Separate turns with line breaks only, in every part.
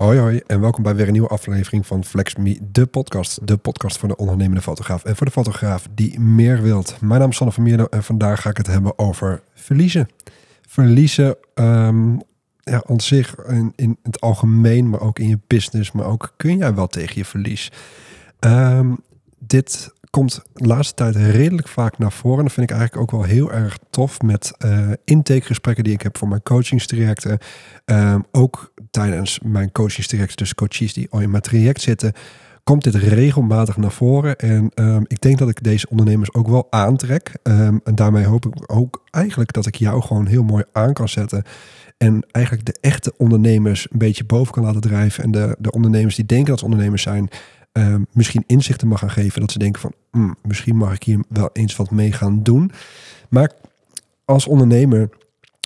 Hoi hoi en welkom bij weer een nieuwe aflevering van Flex Me, de podcast. De podcast voor de ondernemende fotograaf en voor de fotograaf die meer wilt. Mijn naam is Sanne van Mierlo en vandaag ga ik het hebben over verliezen. Verliezen um, ja, aan zich in, in het algemeen, maar ook in je business, maar ook kun jij wel tegen je verlies. Um, dit komt de laatste tijd redelijk vaak naar voren. En dat vind ik eigenlijk ook wel heel erg tof met uh, intakegesprekken die ik heb voor mijn coachingstrajecten. Um, ook tijdens mijn coachingstrajecten, dus coaches die al in mijn traject zitten, komt dit regelmatig naar voren. En um, ik denk dat ik deze ondernemers ook wel aantrek. Um, en daarmee hoop ik ook eigenlijk dat ik jou gewoon heel mooi aan kan zetten. En eigenlijk de echte ondernemers een beetje boven kan laten drijven. En de, de ondernemers die denken dat ze ondernemers zijn, um, misschien inzichten mag gaan geven. Dat ze denken van, mm, misschien mag ik hier wel eens wat mee gaan doen. Maar als ondernemer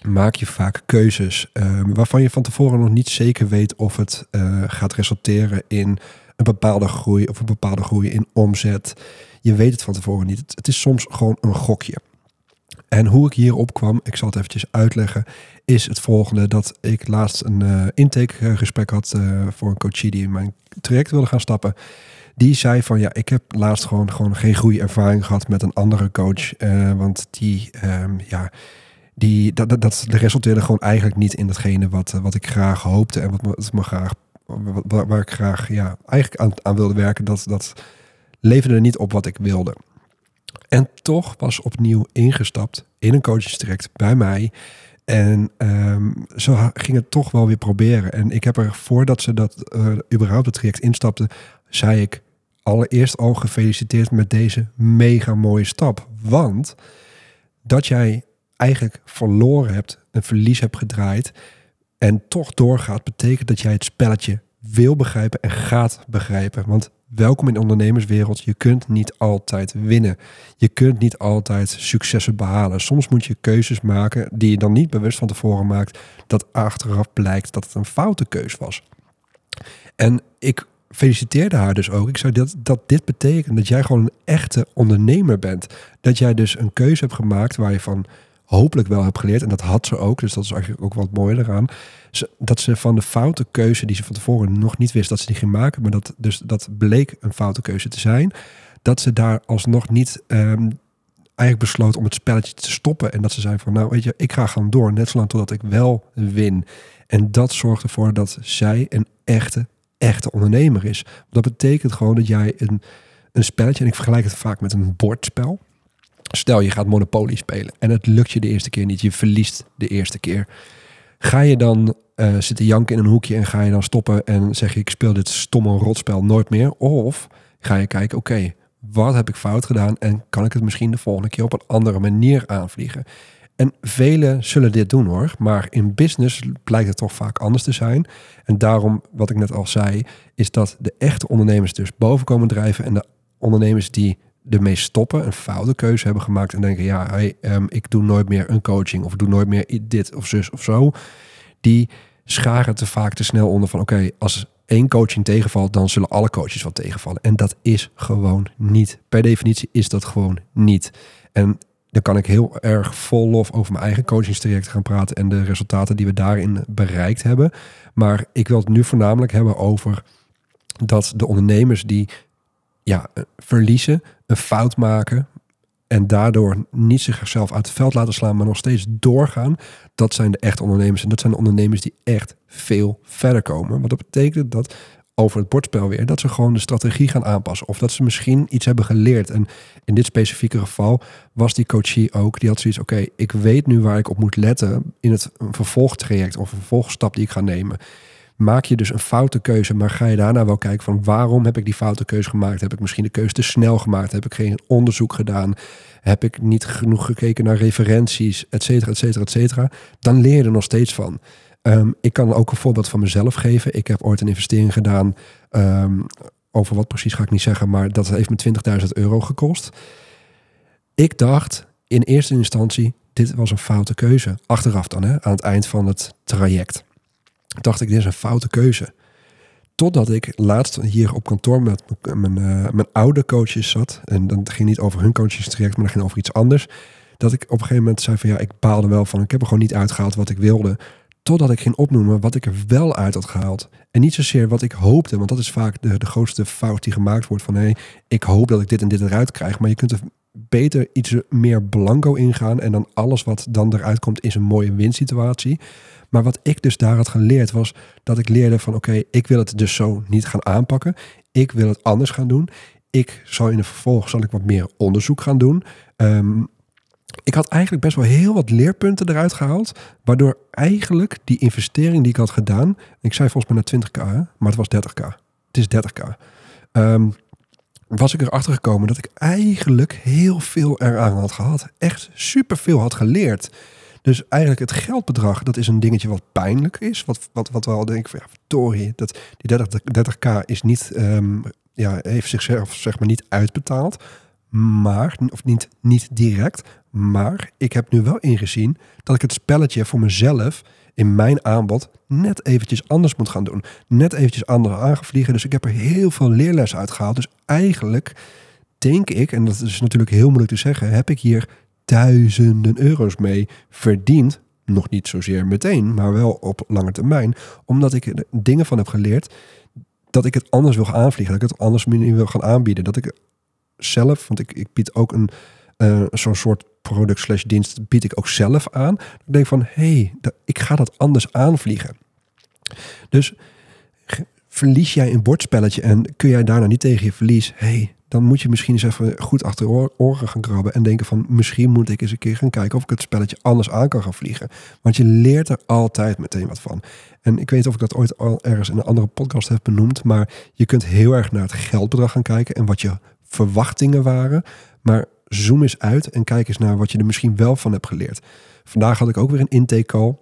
maak je vaak keuzes um, waarvan je van tevoren nog niet zeker weet of het uh, gaat resulteren in een bepaalde groei of een bepaalde groei in omzet. Je weet het van tevoren niet. Het, is soms gewoon een gokje. En hoe ik hierop kwam, ik zal het eventjes uitleggen, is het volgende. Dat ik laatst een uh, intakegesprek had uh, voor een coachie die in mijn traject wilde gaan stappen. Die zei van ja, ik heb laatst gewoon, gewoon geen goede ervaring gehad met een andere coach. Want die, um, ja, die, dat, dat, dat resulteerde gewoon eigenlijk niet in datgene wat, wat ik graag hoopte en wat wat me graag, waar, ik graag ja, eigenlijk aan, aan wilde werken. Dat, dat leverde niet op wat ik wilde. En toch was opnieuw ingestapt in een coachingstraject bij mij. En um, zo ging het toch wel weer proberen. En ik heb er voordat ze dat uh, überhaupt het traject instapte, zei ik allereerst al gefeliciteerd met deze mega mooie stap. Want dat jij eigenlijk verloren hebt, een verlies hebt gedraaid en toch doorgaat, betekent dat jij het spelletje wil begrijpen en gaat begrijpen. Want welkom in de ondernemerswereld. Je kunt niet altijd winnen. Je kunt niet altijd successen behalen. Soms moet je keuzes maken die je dan niet bewust van tevoren maakt. Dat achteraf blijkt dat het een foute keus was. En ik feliciteerde haar dus ook. Ik zei dat, dat dit betekent dat jij gewoon een echte ondernemer bent. Dat jij dus een keuze hebt gemaakt waar je van hopelijk wel hebt geleerd. En dat had ze ook. Dus dat is eigenlijk ook wat mooier eraan. Dat ze van de foute keuze die ze van tevoren nog niet wist dat ze die ging maken. Maar dat dus dat bleek een foute keuze te zijn. Dat ze daar alsnog niet um, eigenlijk besloot om het spelletje te stoppen. En dat ze zei van nou weet je, ik ga gewoon door. Net zolang totdat ik wel win. En dat zorgt ervoor dat zij een echte, echte ondernemer is. Dat betekent gewoon dat jij een, een spelletje, en ik vergelijk het vaak met een bordspel. Stel je gaat Monopoly spelen en het lukt je de eerste keer niet. Je verliest de eerste keer. Ga je dan uh, zitten janken in een hoekje en ga je dan stoppen en zeg je ik speel dit stomme rotspel nooit meer? Of ga je kijken, oké, wat heb ik fout gedaan en kan ik het misschien de volgende keer op een andere manier aanvliegen? En velen zullen dit doen hoor, maar in business blijkt het toch vaak anders te zijn. En daarom, wat ik net al zei, is dat de echte ondernemers dus boven komen drijven en de ondernemers die ermee stoppen, een foute keuze hebben gemaakt en denken, ja, um, ik doe nooit meer een coaching of doe nooit meer dit of zus of zo, die scharen te vaak te snel onder van, oké, als één coaching tegenvalt, dan zullen alle coaches wel tegenvallen. En dat is gewoon niet. Per definitie is dat gewoon niet. En dan kan ik heel erg vol lof over mijn eigen coachingstraject gaan praten en de resultaten die we daarin bereikt hebben. Maar ik wil het nu voornamelijk hebben over dat de ondernemers die ja, verliezen, een fout maken en daardoor niet zichzelf uit het veld laten slaan, maar nog steeds doorgaan. Dat zijn de echte ondernemers. En dat zijn de ondernemers die echt veel verder komen. Want dat betekent dat over het bordspel weer, dat ze gewoon de strategie gaan aanpassen. Of dat ze misschien iets hebben geleerd. En in dit specifieke geval was die coachie ook, die had zoiets, oké, ik weet nu waar ik op moet letten in het vervolgtraject of een vervolgstap die ik ga nemen maak je dus een foute keuze, maar ga je daarna wel kijken van waarom heb ik die foute keuze gemaakt? Heb ik misschien de keuze te snel gemaakt? Heb ik geen onderzoek gedaan? Heb ik niet genoeg gekeken naar referenties, et cetera, et cetera, et cetera? Dan leer je er nog steeds van. Um, ik kan ook een voorbeeld van mezelf geven. Ik heb ooit een investering gedaan. Um, over wat precies ga ik niet zeggen, maar dat heeft me 20.000 euro gekost. Ik dacht in eerste instantie, dit was een foute keuze. Achteraf dan, hè, aan het eind van het traject dacht ik, dit is een foute keuze. Totdat ik laatst hier op kantoor met mijn, uh, mijn oude coaches zat. En dan ging niet over hun coachingstraject, maar dan ging over iets anders. Dat ik op een gegeven moment zei van ja, ik baalde wel van. Ik heb er gewoon niet uitgehaald wat ik wilde. Totdat ik ging opnoemen wat ik er wel uit had gehaald. En niet zozeer wat ik hoopte, want dat is vaak de, de grootste fout die gemaakt wordt. Van hé, hey, ik hoop dat ik dit en dit eruit krijg. Maar je kunt er beter iets meer blanco ingaan. En dan alles wat dan eruit komt is een mooie winsituatie. Maar wat ik dus daar had geleerd was dat ik leerde van oké, ik wil het dus zo niet gaan aanpakken. Ik wil het anders gaan doen. Ik zal in de vervolg zal ik wat meer onderzoek gaan doen. Ehm, ik had eigenlijk best wel heel wat leerpunten eruit gehaald. Waardoor eigenlijk die investering die ik had gedaan. Ik zei volgens mij naar 20k, maar het was 30k. Het is 30k. Um, was ik erachter gekomen dat ik eigenlijk heel veel eraan had gehad. Echt superveel had geleerd. Dus eigenlijk het geldbedrag, dat is een dingetje wat pijnlijk is. Wat, wat, wat wel denk ik van, ja, dat, die 30, 30k is niet, um, ja, heeft zichzelf zeg maar niet uitbetaald. Maar, of niet, niet direct. Maar ik heb nu wel ingezien dat ik het spelletje voor mezelf in mijn aanbod net eventjes anders moet gaan doen. Net eventjes anders aangevliegen. Dus ik heb er heel veel leerles uit gehaald. Dus eigenlijk denk ik, en dat is natuurlijk heel moeilijk te zeggen, heb ik hier duizenden euro's mee verdiend. Nog niet zozeer meteen, maar wel op lange termijn. Omdat ik er dingen van heb geleerd dat ik het anders wil gaan aanvliegen. Dat ik het anders wil gaan aanbieden. Dat ik zelf, want ik, ik bied ook een uh, zo'n soort product slash dienst bied ik ook zelf aan. Ik denk van, hé, hey, ik ga dat anders aanvliegen. Dus verlies jij een bordspelletje en kun jij daarna niet tegen je verlies, hey, dan moet je misschien eens even goed achter oren gaan krabben en denken van misschien moet ik eens een keer gaan kijken of ik het spelletje anders aan kan gaan vliegen. Want je leert er altijd meteen wat van. En ik weet niet of ik dat ooit al ergens in een andere podcast heb benoemd, maar je kunt heel erg naar het geldbedrag gaan kijken en wat je verwachtingen waren. Maar zoom eens uit en kijk eens naar wat je er misschien wel van hebt geleerd. Vandaag had ik ook weer een intake call.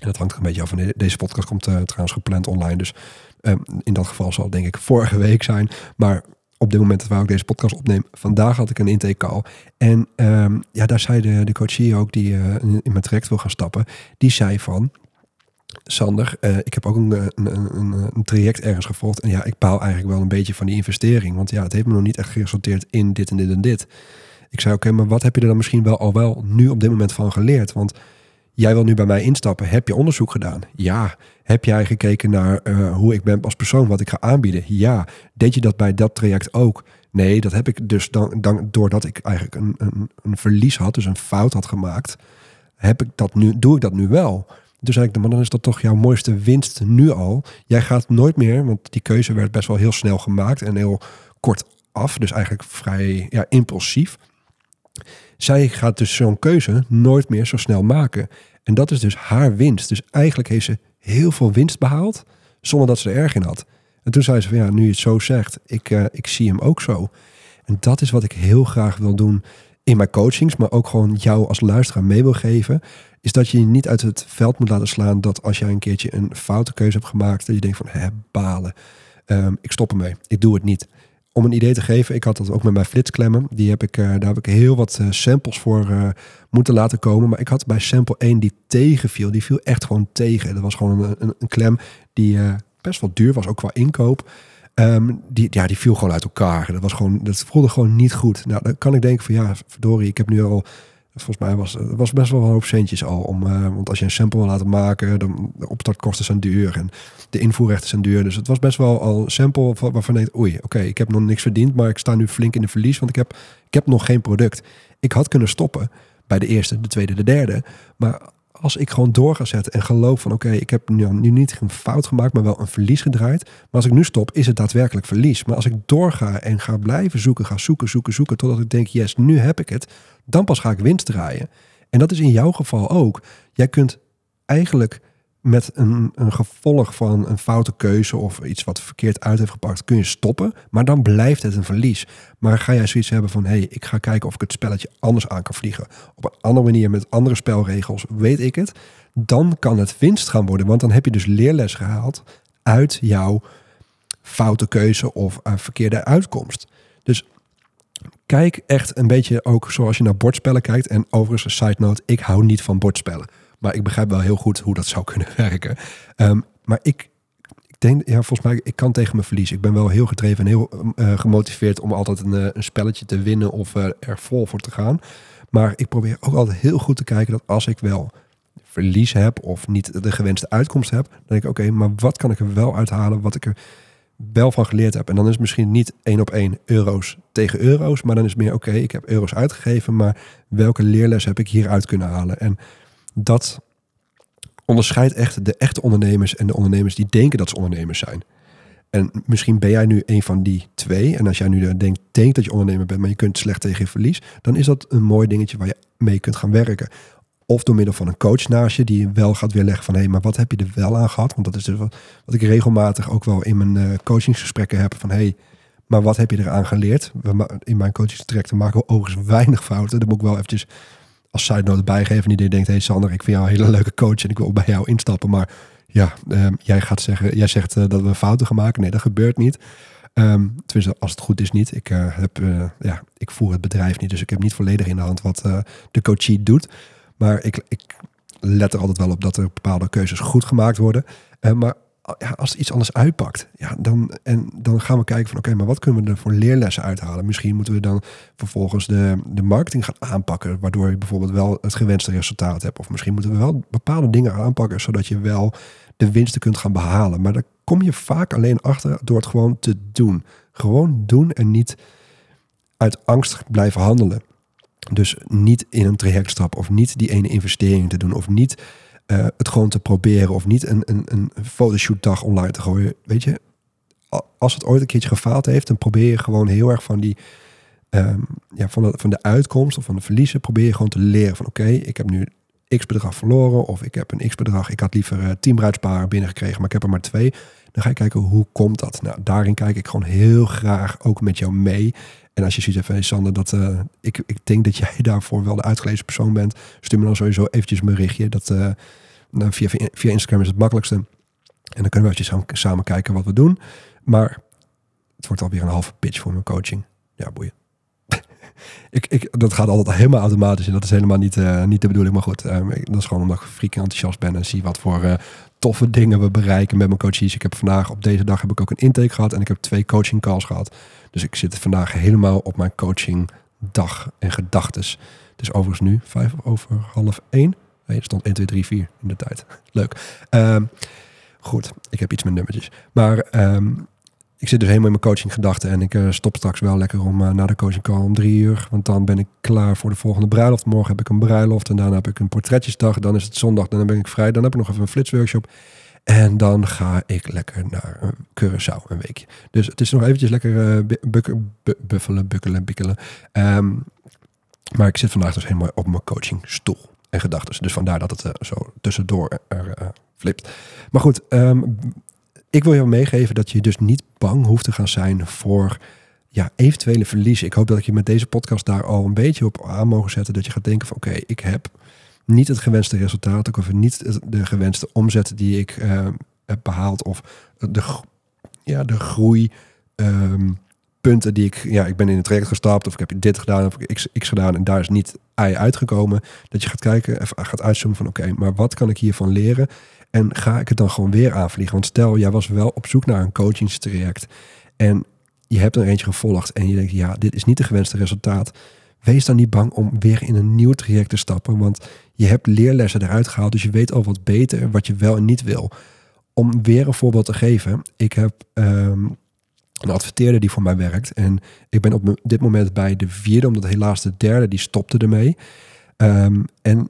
En dat hangt er een beetje af. Van deze podcast komt uh, trouwens gepland online. Dus um, in dat geval zal het denk ik vorige week zijn. Maar op dit moment waar ik deze podcast opneem, vandaag had ik een intake call. En um, ja, daar zei de, de coachie ook, die uh, in mijn traject wil gaan stappen, die zei van, Sander, uh, ik heb ook een, een, een, een, traject ergens gevolgd. En ja, ik baal eigenlijk wel een beetje van die investering. Want ja, het heeft me nog niet echt geresulteerd in dit en dit en dit. Ik zei, oké, maar wat heb je er dan misschien wel al wel nu op dit moment van geleerd? Want jij wil nu bij mij instappen. Heb je onderzoek gedaan? Ja. Heb jij gekeken naar uh, hoe ik ben als persoon, wat ik ga aanbieden? Ja. Deed je dat bij dat traject ook? Nee, dat heb ik dus dan, dan doordat ik eigenlijk een, een, een verlies had, dus een fout had gemaakt, heb ik dat nu, doe ik dat nu wel. Dus zei ik, maar dan is dat toch jouw mooiste winst nu al. Jij gaat nooit meer, want die keuze werd best wel heel snel gemaakt en heel kort af. Dus eigenlijk vrij ja, impulsief. Zij gaat dus zo'n keuze nooit meer zo snel maken. En dat is dus haar winst. Dus eigenlijk heeft ze heel veel winst behaald zonder dat ze er erg in had. En toen zei ze van ja, nu je het zo zegt, ik, uh, ik zie hem ook zo. En dat is wat ik heel graag wil doen in mijn coachings, maar ook gewoon jou als luisteraar mee wil geven, is dat je je niet uit het veld moet laten slaan dat als jij een keertje een foute keuze hebt gemaakt, dat je denkt van hè, balen. Um, ik stop ermee. Ik doe het niet om een idee te geven, ik had dat ook met mijn flitsklemmen. Die heb ik, uh, daar heb ik heel wat uh, samples voor uh, moeten laten komen. Maar ik had bij sample 1 die tegenviel. Die viel echt gewoon tegen. Dat was gewoon een, een, klem die best wel duur was, ook qua inkoop. Um, die, ja, die viel gewoon uit elkaar. Dat, was gewoon, dat voelde gewoon niet goed. Nou, dan kan ik denken van ja, verdorie, ik heb nu al Volgens mij was het was best wel een hoop centjes al. Om, uh, want als je een sample wil laten maken, dan de opstartkosten zijn duur en de invoerrechten zijn duur. Dus het was best wel al een sample waarvan denkt, oei, oké, ik heb nog niks verdiend, maar ik sta nu flink in de verlies, want ik heb, ik heb nog geen product. Ik had kunnen stoppen bij de eerste, de tweede, de derde. Maar als ik gewoon door ga zetten en geloof van oké, ik heb nu, nu niet een fout gemaakt, maar wel een verlies gedraaid. Maar als ik nu stop, is het daadwerkelijk verlies. Maar als ik doorga en ga blijven zoeken, ga zoeken, zoeken, zoeken, totdat ik denk, yes, nu heb ik het, dan pas ga ik winst draaien. En dat is in jouw geval ook. Jij kunt eigenlijk met een, een gevolg van een foute keuze of iets wat verkeerd uit heeft gepakt, kun je stoppen. Maar dan blijft het een verlies. Maar ga jij zoiets hebben van, hé, hey, ik ga kijken of ik het spelletje anders aan kan vliegen. Op een andere manier, met andere spelregels, weet ik het. Dan kan het winst gaan worden. Want dan heb je dus leerles gehaald uit jouw foute keuze of een verkeerde uitkomst. Dus kijk echt een beetje ook zoals je naar bordspellen kijkt. En overigens, een side note, ik hou niet van bordspellen. Maar ik begrijp wel heel goed hoe dat zou kunnen werken. Um, maar ik, ik denk, ja, volgens mij, ik kan tegen mijn verlies. Ik ben wel heel gedreven en heel uh, gemotiveerd om altijd een, uh, een, spelletje te winnen of uh, er vol voor te gaan. Maar ik probeer ook altijd heel goed te kijken dat als ik wel verlies heb of niet de gewenste uitkomst heb, dan denk ik, oké, maar wat kan ik er wel uithalen, wat ik er wel van geleerd heb. En dan is het misschien niet één op één euro's tegen euro's, maar dan is het meer, oké, ik heb euro's uitgegeven, maar welke leerles heb ik hieruit kunnen halen? En dat onderscheidt echt de echte ondernemers en de ondernemers die denken dat ze ondernemers zijn. En misschien ben jij nu een van die twee. En als jij nu denkt, denkt dat je ondernemer bent, maar je kunt slecht tegen je verlies, dan is dat een mooi dingetje waar je mee kunt gaan werken. Of door middel van een coach naast je, die wel gaat weerleggen van hé, hey, maar wat heb je er wel aan gehad? Want dat is dus wat, wat ik regelmatig ook wel in mijn uh, coachingsgesprekken heb van hé, hey, maar wat heb je eraan geleerd? In mijn coachingstrajecten maken we overigens weinig fouten. Dat moet ik wel eventjes als side bijgeven. Die denkt, hey Sander, ik vind jou een hele leuke coach en ik wil bij jou instappen. Maar ja, um, jij gaat zeggen, jij zegt uh, dat we fouten gaan maken. Nee, dat gebeurt niet. Um, tenminste, als het goed is niet. Ik, uh, heb, uh, ja, ik voer het bedrijf niet, dus ik heb niet volledig in de hand wat de coachie doet. Maar ik, ik let er altijd wel op dat er bepaalde keuzes goed gemaakt worden. maar als iets anders uitpakt, ja, dan, en dan gaan we kijken van oké, maar wat kunnen we er voor leerlessen uithalen? Misschien moeten we dan vervolgens de, de marketing gaan aanpakken, waardoor je bijvoorbeeld wel het gewenste resultaat hebt. Of misschien moeten we wel bepaalde dingen aanpakken, zodat je wel de winsten kunt gaan behalen. Maar daar kom je vaak alleen achter door het gewoon te doen. Gewoon doen en niet uit angst blijven handelen. Dus niet in een traject stappen of niet die ene investering te doen of niet uh, het gewoon te proberen of niet een, een, een fotoshoot dag online te gooien. Weet je, als het ooit een keertje gefaald heeft, dan probeer je gewoon heel erg van die um, ja, van, de, van de uitkomst of van de verliezen, probeer je gewoon te leren van oké, ik heb nu x bedrag verloren of ik heb een x bedrag, ik had liever uh, tien bruidsparen binnengekregen, maar ik heb er maar twee. Dan ga je kijken hoe komt dat? Nou, daarin kijk ik gewoon heel graag ook met jou mee. En als je ziet even, Sander, dat, uh, ik, ik denk dat jij daarvoor wel de uitgelezen persoon bent. Stuur me dan sowieso eventjes een berichtje. Dat, uh, nou, via, via Instagram is het makkelijkste. En dan kunnen we eventjes samen kijken wat we doen. Maar het wordt alweer een halve pitch voor mijn coaching. Ja, boeien. ik, ik, dat gaat altijd helemaal automatisch en dat is helemaal niet, uh, niet de bedoeling. Maar goed, um, dat is gewoon omdat ik freaking enthousiast ben en zie wat voor toffe dingen we bereiken met mijn coaches. Ik heb vandaag, op deze dag heb ik ook een intake gehad en ik heb twee coaching calls gehad. Dus ik zit vandaag helemaal op mijn coaching dag en gedachtes. Het is overigens nu vijf over half één. Nee, er stond 1, 2, 3, 4 in de tijd. Leuk. Um, goed, ik heb iets met nummertjes. Maar um, ik zit dus helemaal in mijn coaching gedachten. En ik uh, stop straks wel lekker om uh, na de coaching call om drie uur. Want dan ben ik klaar voor de volgende bruiloft. Morgen heb ik een bruiloft en daarna heb ik een portretjesdag. Dan is het zondag, dan ben ik vrij. Dan heb ik nog even een flitsworkshop. En dan ga ik lekker naar uh, Curaçao een weekje. Dus het is nog eventjes lekker bukken, buffelen, bukkelen, bikkelen. Um, maar ik zit vandaag dus helemaal op mijn coachingstoel en gedachten. Dus vandaar dat het zo tussendoor er flipt. Maar goed, um, ik wil jou meegeven dat je dus niet bang hoeft te gaan zijn voor ja, eventuele verliezen. Ik hoop dat ik je met deze podcast daar al een beetje op aan mogen zetten. Dat je gaat denken van oké, ik heb niet het gewenste resultaat. Ik heb niet de gewenste omzet die ik uh, heb behaald. Of de, ja, de groei. Um, punten die ik, ja, ik ben in het traject gestapt of ik heb dit gedaan of ik X, X gedaan en daar is niet Y uitgekomen. Dat je gaat kijken, gaat uitzoomen van oké, maar wat kan ik hiervan leren? En ga ik het dan gewoon weer aanvliegen? Want stel, jij was wel op zoek naar een coachingstraject en je hebt er eentje gevolgd en je denkt, ja, dit is niet de gewenste resultaat. Wees dan niet bang om weer in een nieuw traject te stappen, want je hebt leerlessen eruit gehaald, dus je weet al wat beter wat je wel en niet wil. Om weer een voorbeeld te geven, ik heb um, een adverteerder die voor mij werkt en ik ben op dit moment bij de vierde, omdat helaas de derde die stopte ermee. Um, en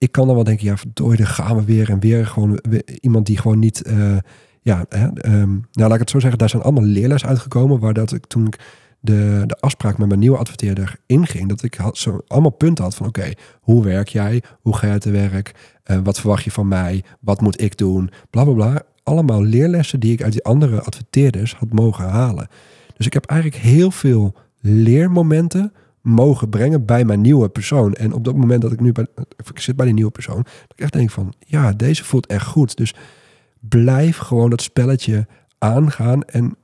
ik kan dan wel denken, ja, verdorie, dan gaan we weer en weer gewoon iemand die gewoon niet, uh, ja, hè, um, nou laat ik het zo zeggen, daar zijn allemaal leerles uitgekomen, waar dat ik toen ik de, de afspraak met mijn nieuwe adverteerder inging, dat ik had zo allemaal punten had van, oké, hoe werk jij? Hoe ga je te werk? Uh, wat verwacht je van mij? Wat moet ik doen? Bla bla bla. Allemaal leerlessen die ik uit die andere adverteerders had mogen halen. Dus ik heb eigenlijk heel veel leermomenten mogen brengen bij mijn nieuwe persoon. En op dat moment dat ik nu bij, ik zit bij die nieuwe persoon, dat ik echt denk van, ja, deze voelt echt goed. Dus blijf gewoon dat spelletje aangaan en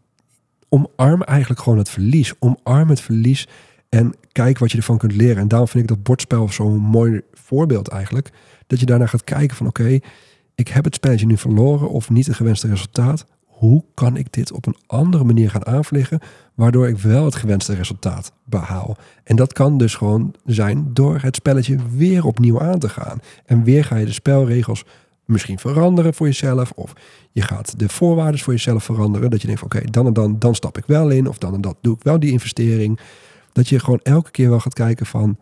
omarm eigenlijk gewoon het verlies. Omarm het verlies en kijk wat je ervan kunt leren. En daarom vind ik dat bordspel zo'n mooi voorbeeld eigenlijk. Dat je daarna gaat kijken van, oké, ik heb het spelletje nu verloren of niet het gewenste resultaat. Hoe kan ik dit op een andere manier gaan aanvliegen, waardoor ik wel het gewenste resultaat behaal. En dat kan dus gewoon zijn door het spelletje weer opnieuw aan te gaan. En weer ga je de spelregels misschien veranderen voor jezelf. Of je gaat de voorwaarden voor jezelf veranderen. Dat je denkt oké, dan en dan, dan stap ik wel in. Of dan en dat doe ik wel die investering. Dat je gewoon elke keer wel gaat kijken van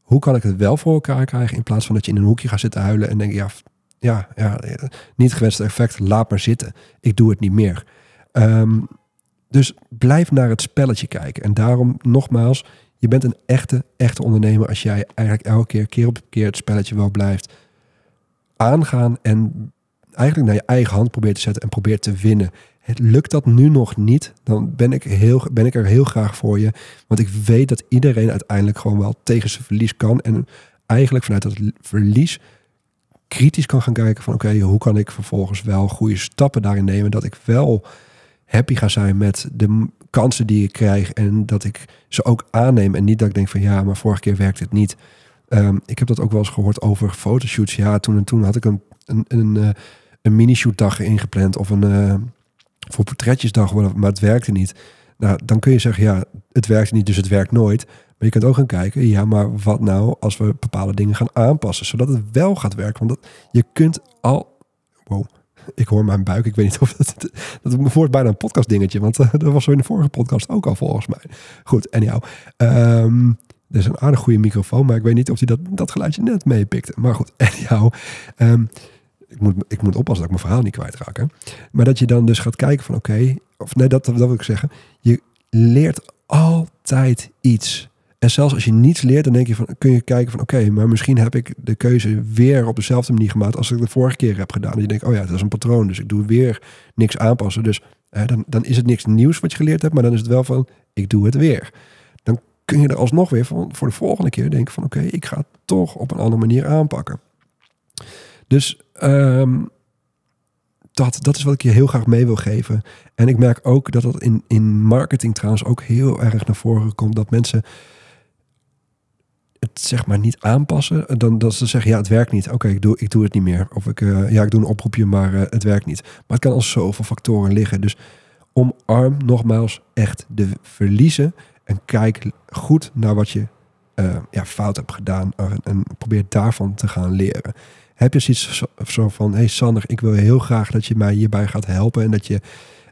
hoe kan ik het wel voor elkaar krijgen. In plaats van dat je in een hoekje gaat zitten huilen en denk ja, ja, ja niet gewenste effect, laat maar zitten. Ik doe het niet meer. Ehm, dus blijf naar het spelletje kijken. En daarom nogmaals, je bent een echte, echte ondernemer als jij eigenlijk elke keer, keer op keer het spelletje wel blijft aangaan en eigenlijk naar je eigen hand probeert te zetten en probeert te winnen. Het lukt dat nu nog niet, dan ben ik, heel, ben ik er heel graag voor je. Want ik weet dat iedereen uiteindelijk gewoon wel tegen zijn verlies kan. En eigenlijk vanuit dat verlies kritisch kan gaan kijken van oké, hoe kan ik vervolgens wel goede stappen daarin nemen. Dat ik wel happy ga zijn met de kansen die ik krijg. En dat ik ze ook aanneem. En niet dat ik denk van ja, maar vorige keer werkte het niet. Ehm, ik heb dat ook wel eens gehoord over fotoshoots. Ja, toen en toen had ik een, een, een, uh, een mini-shootdag ingepland of een uh, voor portretjesdag, maar het werkte niet. Nou, dan kun je zeggen, ja, het werkt niet, dus het werkt nooit. Maar je kunt ook gaan kijken, ja, maar wat nou als we bepaalde dingen gaan aanpassen, zodat het wel gaat werken? Want dat, je kunt al, wow, ik hoor mijn buik. Ik weet niet of dat. Dat wordt bijna een podcast dingetje. Want uh, dat was zo in de vorige podcast ook al volgens mij. Goed, anyhow. Um, er is een aardig goede microfoon, maar ik weet niet of hij dat, dat geluidje net meepikte. Maar goed, anyhow. Um, ik, moet, ik moet oppassen dat ik mijn verhaal niet kwijtraak. Hè? Maar dat je dan dus gaat kijken van oké, of nee, dat, dat wil ik zeggen. Je leert altijd iets. En zelfs als je niets leert, dan denk je van, kun je kijken van oké, maar misschien heb ik de keuze weer op dezelfde manier gemaakt als ik de vorige keer heb gedaan. En je denkt, oh ja, dat is een patroon, dus ik doe weer niks aanpassen. Dus hè, dan, dan is het niks nieuws wat je geleerd hebt, maar dan is het wel van, ik doe het weer kun je er alsnog weer van, voor de volgende keer denken van oké, ik ga het toch op een andere manier aanpakken. Dus ehm, dat, dat is wat ik je heel graag mee wil geven. En ik merk ook dat dat in, in marketing trouwens ook heel erg naar voren komt. Dat mensen het zeg maar niet aanpassen. Dan dat ze zeggen, ja, het werkt niet. Oké, ik, doe, ik doe het niet meer. Of ik, uh, ja, ik doe een oproepje, maar uh, het werkt niet. Maar het kan al zoveel factoren liggen. Dus omarm nogmaals echt de verliezen en kijk goed naar wat je uh, ja, fout hebt gedaan. En, probeer daarvan te gaan leren. Heb je zoiets zo van: hey Sander, ik wil heel graag dat je mij hierbij gaat helpen. En dat je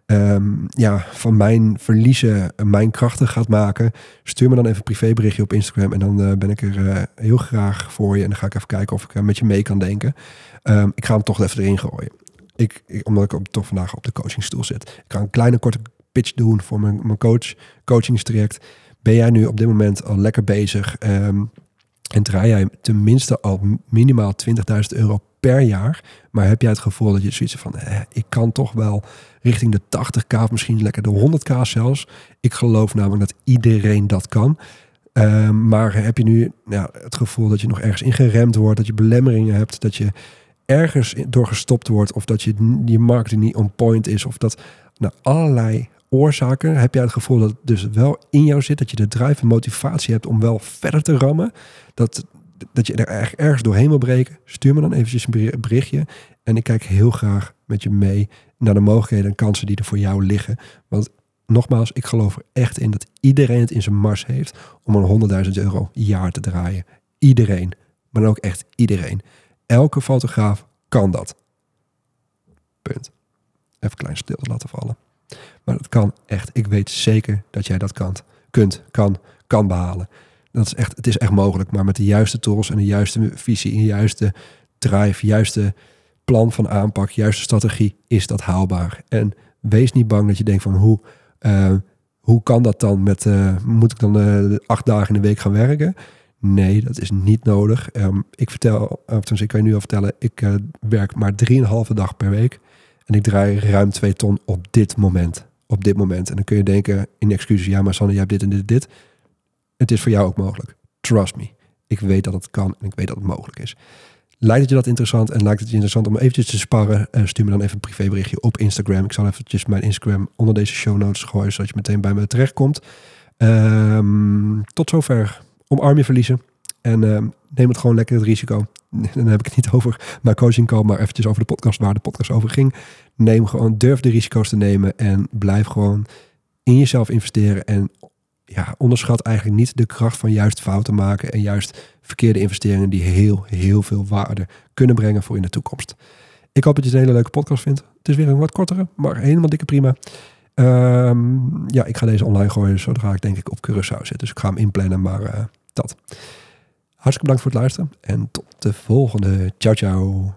um, ja, van mijn verliezen mijn krachten gaat maken. Stuur me dan even een privéberichtje op Instagram. En dan uh, ben ik er uh, heel graag voor je. En dan ga ik even kijken of ik met je mee kan denken. Um, ik ga hem toch even erin gooien. Ik, ik, omdat ik op, toch vandaag op de coachingstoel zit. Ik ga een kleine korte pitch doen voor mijn, mijn coach, coachingstraject. Ben jij nu op dit moment al lekker bezig um, en draai jij tenminste al minimaal 20.000 euro per jaar, maar heb jij het gevoel dat je zoiets van, eh, ik kan toch wel richting de 80k of misschien lekker de 100k zelfs. Ik geloof namelijk dat iedereen dat kan. Um, maar heb je nu het gevoel dat je nog ergens ingeremd wordt, dat je belemmeringen hebt, dat je ergens door gestopt wordt of dat je, je marketing niet on point is of dat nou, allerlei oorzaken heb jij het gevoel dat het dus wel in jou zit, dat je de drive en motivatie hebt om wel verder te rammen, dat, dat je er ergens doorheen wil breken, stuur me dan eventjes een berichtje en ik kijk heel graag met je mee naar de mogelijkheden en kansen die er voor jou liggen. Want nogmaals, ik geloof er echt in dat iedereen het in zijn mars heeft om een 100.000 euro jaar te draaien. Iedereen, maar ook echt iedereen. Elke fotograaf kan dat. Punt. Even klein stilte laten vallen. Maar het kan echt. Ik weet zeker dat jij dat kan, kunt, kan, kan behalen. Dat is echt, het is echt mogelijk. Maar met de juiste tools en de juiste visie, de juiste drive, juiste plan van aanpak, juiste strategie, is dat haalbaar. En wees niet bang dat je denkt van hoe, uh, hoe kan dat dan met, uh, moet ik dan uh, acht dagen in de week gaan werken? Nee, dat is niet nodig. Um, ik vertel, of ik kan je nu al vertellen, ik werk maar drieënhalve dag per week. En ik draai ruim twee ton op dit moment op dit moment. En dan kun je denken in excuses, ja, maar Sanne, jij hebt dit en dit dit. Het is voor jou ook mogelijk. Trust me. Ik weet dat het kan en ik weet dat het mogelijk is. Lijkt het je dat interessant en lijkt het je interessant om eventjes te sparren? Uh, stuur me dan even een privéberichtje op Instagram. Ik zal eventjes mijn Instagram onder deze show notes gooien, zodat je meteen bij me terechtkomt. Um, tot zover. Omarm je verliezen. En ehm, neem het gewoon lekker het risico. Dan heb ik het niet over mijn coaching call, maar eventjes over de podcast waar de podcast over ging. Neem gewoon, durf de risico's te nemen en blijf gewoon in jezelf investeren. En ja, onderschat eigenlijk niet de kracht van juist fouten maken en juist verkeerde investeringen die heel, heel veel waarde kunnen brengen voor in de toekomst. Ik hoop dat je het een hele leuke podcast vindt. Het is weer een wat kortere, maar helemaal dikke prima. Ehm, ja, ik ga deze online gooien zodra ik denk ik op Curaçao zit. Dus ik ga hem inplannen, maar uh, dat. Hartstikke bedankt voor het luisteren en tot de volgende. Ciao, ciao.